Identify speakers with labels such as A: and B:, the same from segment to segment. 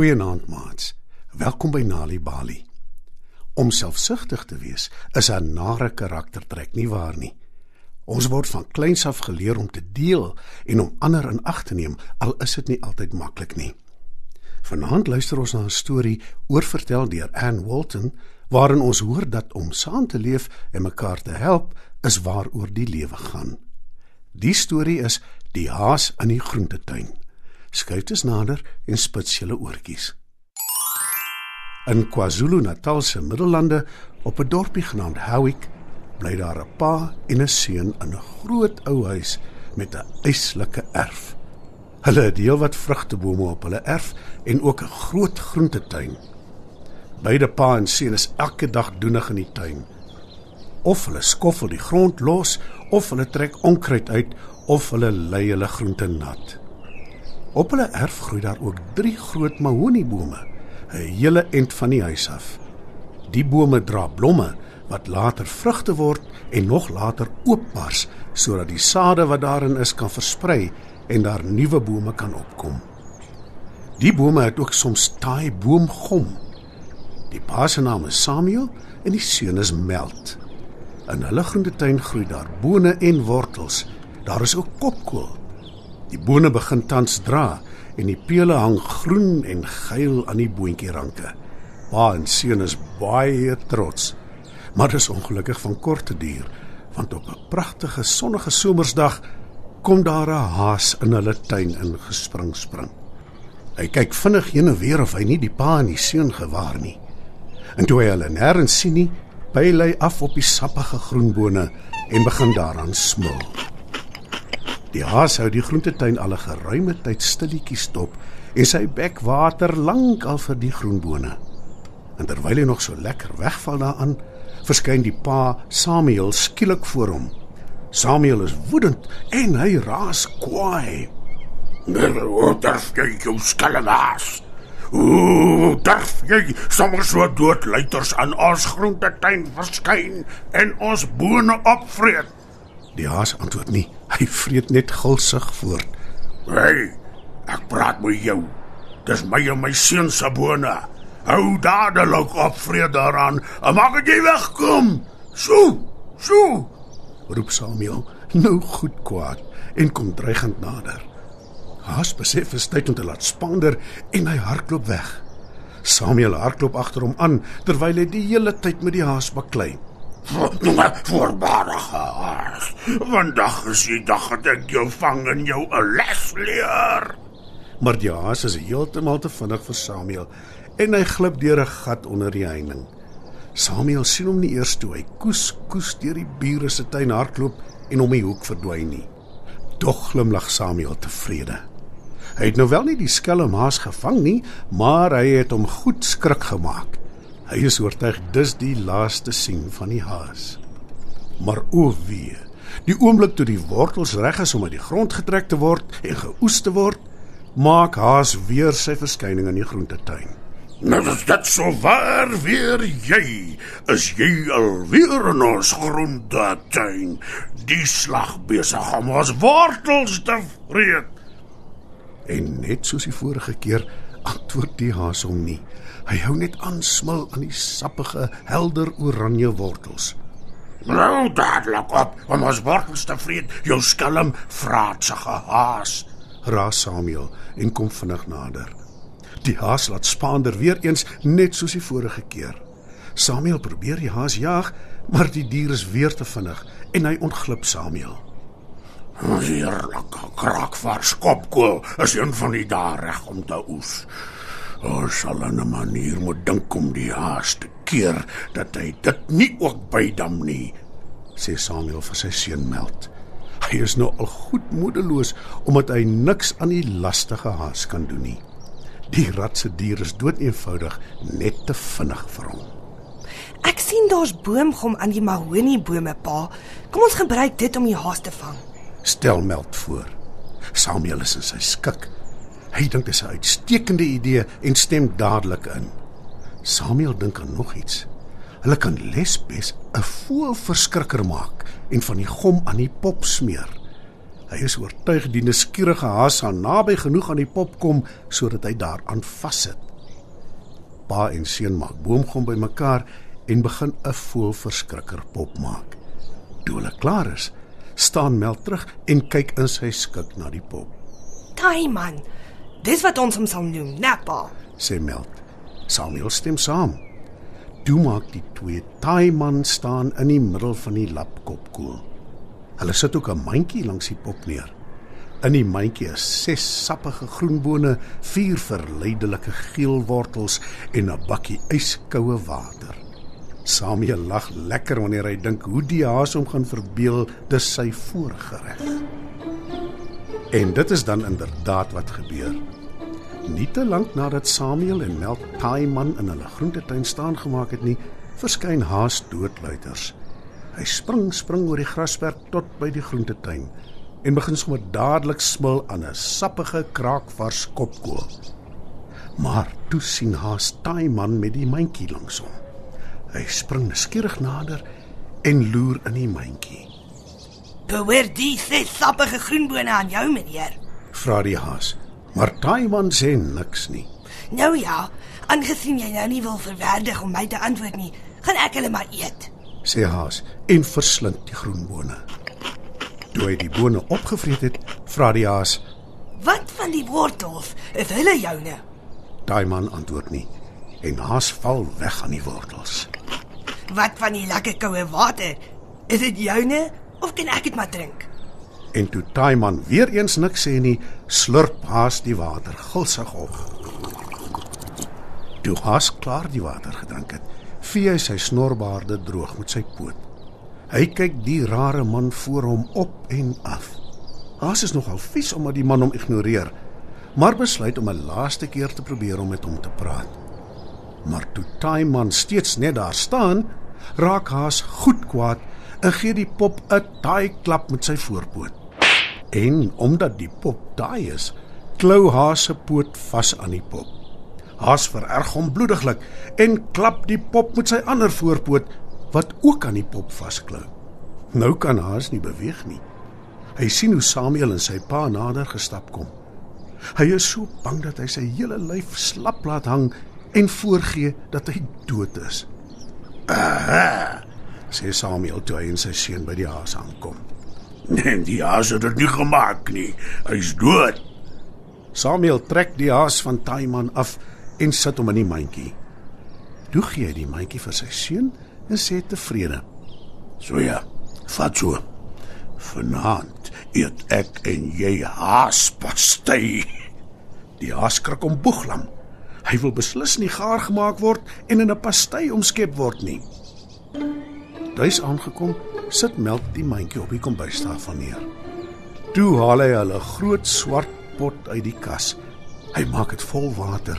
A: Goeienaand, maats. Welkom by Nali Bali. Om selfsugtig te wees is 'n nare karaktertrek nie waar nie. Ons word van kleins af geleer om te deel en om ander in ag te neem, al is dit nie altyd maklik nie. Vanaand luister ons na 'n storie oorvertel deur Anne Walton waarin ons hoor dat om saam te leef en mekaar te help is waaroor die lewe gaan. Die storie is Die haas in die groentetuin. Skuif dit nader en spits julle oortjies. In KwaZulu-Natal se Middellande op 'n dorpie genaamd Howick bly daar 'n pa en 'n seun in 'n groot ou huis met 'n eislike erf. Hulle het heelwat vrugtebome op hulle erf en ook 'n groot groentetuin. Beide pa en seun is elke dag doenig in die tuin. Of hulle skoffel die grond los of hulle trek onkruid uit of hulle lê hulle groente nat. Op hulle erf groei daar ook 3 groot mahoniebome, 'n hele ent van die huis af. Die bome dra blomme wat later vrugte word en nog later oopbars sodat die sade wat daarin is kan versprei en daar nuwe bome kan opkom. Die bome het ook soms taai boomgom. Die pa se naam is Samuel en die seun is Meld. In hulle groentetuin groei daar bone en wortels. Daar is ook kopkool. Die bone begin tans dra en die pele hang groen en geel aan die boontjieranke. Pa en seun is baie trots. Maar dit is ongelukkig van korte duur, want op 'n pragtige sonnige somersdag kom daar 'n haas in hulle tuin ingespring spring. Hy kyk vinnig heen en weer of hy nie die pa en die seun gewaar nie. En toe hy hulle nêrens sien nie, pyl hy af op die sappige groenbone en begin daaraan smil. Die haas hou die groentetuin al 'n geruime tyd stilletjies stop en sy bek water lank al vir die groenbone. En terwyl hy nog so lekker wegval daaraan, verskyn die pa Samuel skielik voor hom. Samuel is woedend en hy raas kwaai.
B: "Wat darf jy jou skelmaas? Ooh, darf jy sommer so dood luiters aan ons groentetuin verskyn en ons bone opvreet?"
A: Die haas antwoord nie. Hy vreet net gulsig voort.
B: "Hey, ek praat met jou. Dis my en my seun se bone. Hou dadelik op vrede daaraan. En maak dat jy wegkom. So, so.
A: roep Samuel, nou goed kwaad en kom dreigend nader. Haas besef is tyd om te laat spander en hy hardloop weg. Samuel hardloop agter hom aan terwyl hy die hele tyd met die haas baklei.
B: Voorbarige haas. Vandag is die dag dat ek jou vang en jou 'n les leer.
A: Maar die haas is heeltemal te vinnig vir Samuel en hy glip deur 'n gat onder die heining. Samuel sien hom nie eers toe hy koes koes deur die bure se tuin hardloop en om die hoek verdwyn nie. Tog glimlag Samuel tevrede. Hy het nou wel nie die skelm haas gevang nie, maar hy het hom goed skrik gemaak. Hy is oortuig dis die laaste sien van die haas. Maar o wee, die oomblik toe die wortels reg is om uit die grond getrek te word en geoes te word, maak haas weer sy verskyning in die groentetuin.
B: Nou is dit so waar weer jy. Is jy alweer in ons groentetuin? Die slag besig om ons wortels te vreet.
A: En net soos die vorige keer antwoord die haas hom nie. Hy hou net aan smil aan die sappige, helder oranje wortels.
B: Nou dadelik op om ons wortels te vreet, jou skelm vraatsige haas.
A: Raas Samuel en kom vinnig nader. Die haas laat spaander weer eens net soos die vorige keer. Samuel probeer die haas jag, maar die dier is weer te vinnig en hy ontglip Samuel.
B: Heerlike kraakvars kopkool is een van die dae reg om te oes. Ons sal 'n manier moet dink om die haas te keer dat hy dit nie ook bydam nie,
A: sê Samuel vir sy seun Meld. Hy is nou al goed moedeloos omdat hy niks aan die lastige haas kan doen nie. Die rat se dier is dood eenvoudig net te vinnig vir hom.
C: Ek sien daar's boomgom aan die mahoniebome, pa. Kom ons gebruik dit om die haas te vang.
A: Stel Meld voor. Samuel is in sy skik. Hy dink dit is 'n uitstekende idee en stem dadelik in. Samuel dink aan nog iets. Hulle kan Lesbes 'n voelverskrikker maak en van die gom aan die pop smeer. Hy is oortuig die nuuskierige haas gaan naby genoeg aan die pop kom sodat hy daaraan vassit. Pa en seun maak boomgom bymekaar en begin 'n voelverskrikker pop maak. Toe hulle klaar is, staan Mel terug en kyk in sy skik na die pop.
C: Taiman. Dis wat ons hom sal noem, Nappa.
A: Sê Mel. Samuel stem saam. Toe maak die twee Taiman staan in die middel van die lapkop koel. Hulle sit ook 'n mandjie langs die pop neer. In die mandjie is ses sappige groenbone, vier verleidelike geel wortels en 'n bakkie yskoue water. Samuel lag lekker wanneer hy dink hoe die haas hom gaan verbeel dis sy voorgereg. En dit is dan inderdaad wat gebeur. Nie te lank nadat Samuel en Mel Taiman in hulle groentetuin staan gemaak het nie, verskyn haas doodluiters. Hy spring spring oor die grasperk tot by die groentetuin en begin sommer dadelik smil aan 'n sappige kraakvars kopkoel. Maar toe sien haas Taiman met die mandjie langs hom. Hy spring nuuskierig nader en loer in die mandjie.
C: Behoor die ses sappige groenbone aan jou, meneer?
A: Vra die haas. Maar Taiman sê niks nie.
C: Nou ja, aangesien jy nou nie wil verwerdig om my te antwoord nie, gaan ek hulle maar eet.
A: Sê haas en verslind die groenbone. Toe hy die bone opgevreet het, vra die haas.
C: Wat van die wortels? Is hulle joune?
A: Taiman antwoord nie en haas val weg aan die wortels.
C: Wat van die lekker koue water? Is dit joune of kan ek dit maar drink?
A: En toe Taiman weer eens niks sê nie, slurp haas die water gulsig op. Toe haas klaar die water gedrink het, vee hy sy snorbaarde droog met sy poot. Hy kyk die rare man voor hom op en af. Haas is nogal vies omdat die man hom ignoreer, maar besluit om 'n laaste keer te probeer om met hom te praat. Maar toe Taiman steeds net daar staan, raak Haas goed kwaad en gee die pop 'n taai klap met sy voorpoot. En omdat die pop taai is, klou Haas se poot vas aan die pop. Haas vererg hom bloediglik en klap die pop met sy ander voorpoot wat ook aan die pop vasklou. Nou kan Haas nie beweeg nie. Hy sien hoe Samuel en sy pa nader gestap kom. Hy is so bang dat hy sy hele lyf slap laat hang en voorgee dat hy dood is.
B: Aha.
A: Sê Samuel toe hy en sy seun by die haas aankom.
B: Nee, die haas het dit nie gemaak nie. Hy's dood.
A: Samuel trek die haas van Taiman af en sit hom in die mandjie. Toe gee hy die mandjie vir sy seun en sê tevrede:
B: So ja, vat so. Vanaand eet ek en jy haaspastei.
A: Die haas skrik om boeglam. Hy wil beslis nie gaar gemaak word en in 'n pastei omskep word nie. Duis aangekom, sit Melk die mandjie op die kombuistafel neer. Toe haal hy 'n groot swart pot uit die kas. Hy maak dit vol water.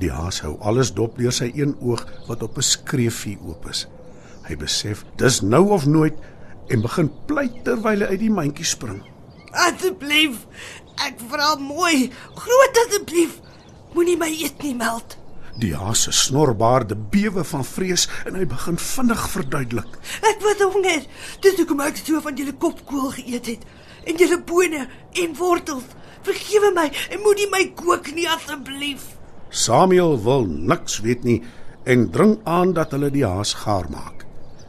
A: Die haas hou alles dop deur sy een oog wat op 'n skreefie oop is. Hy besef dis nou of nooit en begin pleit terwyl hy uit die mandjie spring.
C: Asseblief, ek vra mooi, groot asseblief. Moenie my eet nie, Meld.
A: Die haas se snorbaarde bewe van vrees en hy begin vinnig verduidelik.
C: Ek was honger. Dis hoekom ek so van julle kopkoel geëet het en julle bone en wortels. Vergewe my en moenie my kook nie asseblief.
A: Samuel wil niks weet nie en dring aan dat hulle die haas gaar maak.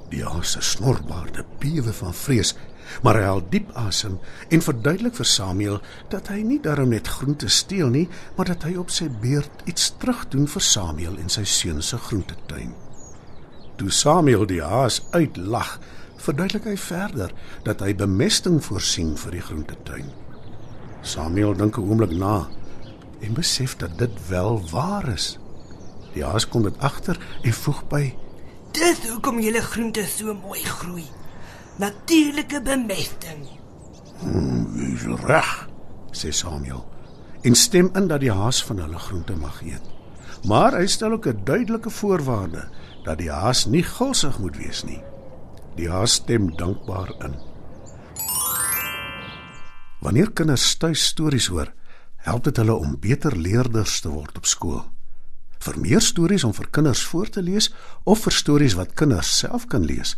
A: Die haas se snorbaarde bewe van vrees, maar hy haal diep asem en verduidelik vir Samuel dat hy nie daarom net groente steel nie, maar dat hy op sy beurt iets terugdoen vir Samuel en sy seun se groentetuin. Toe Samuel die haas uitlag, verduidelik hy verder dat hy bemesting voorsien vir die groentetuin. Samuel dink 'n oomblik na en besef dat dit wel waar is. Die haas kom dit agter en voeg by:
C: Dis hoekom julle groente so mooi groei. Natuurlike bemesting.
B: Jy's reg.
A: sê Samuel en stem in dat die haas van hulle groente mag eet. Maar hy stel ook 'n duidelike voorwaarde dat die haas nie gulsig moet wees nie. Die haas stem dankbaar in. Wanneer kinders tuis stories hoor, help dit hulle om beter leerders te word op skool. Vir meer stories om vir kinders voor te lees of vir stories wat kinders self kan lees,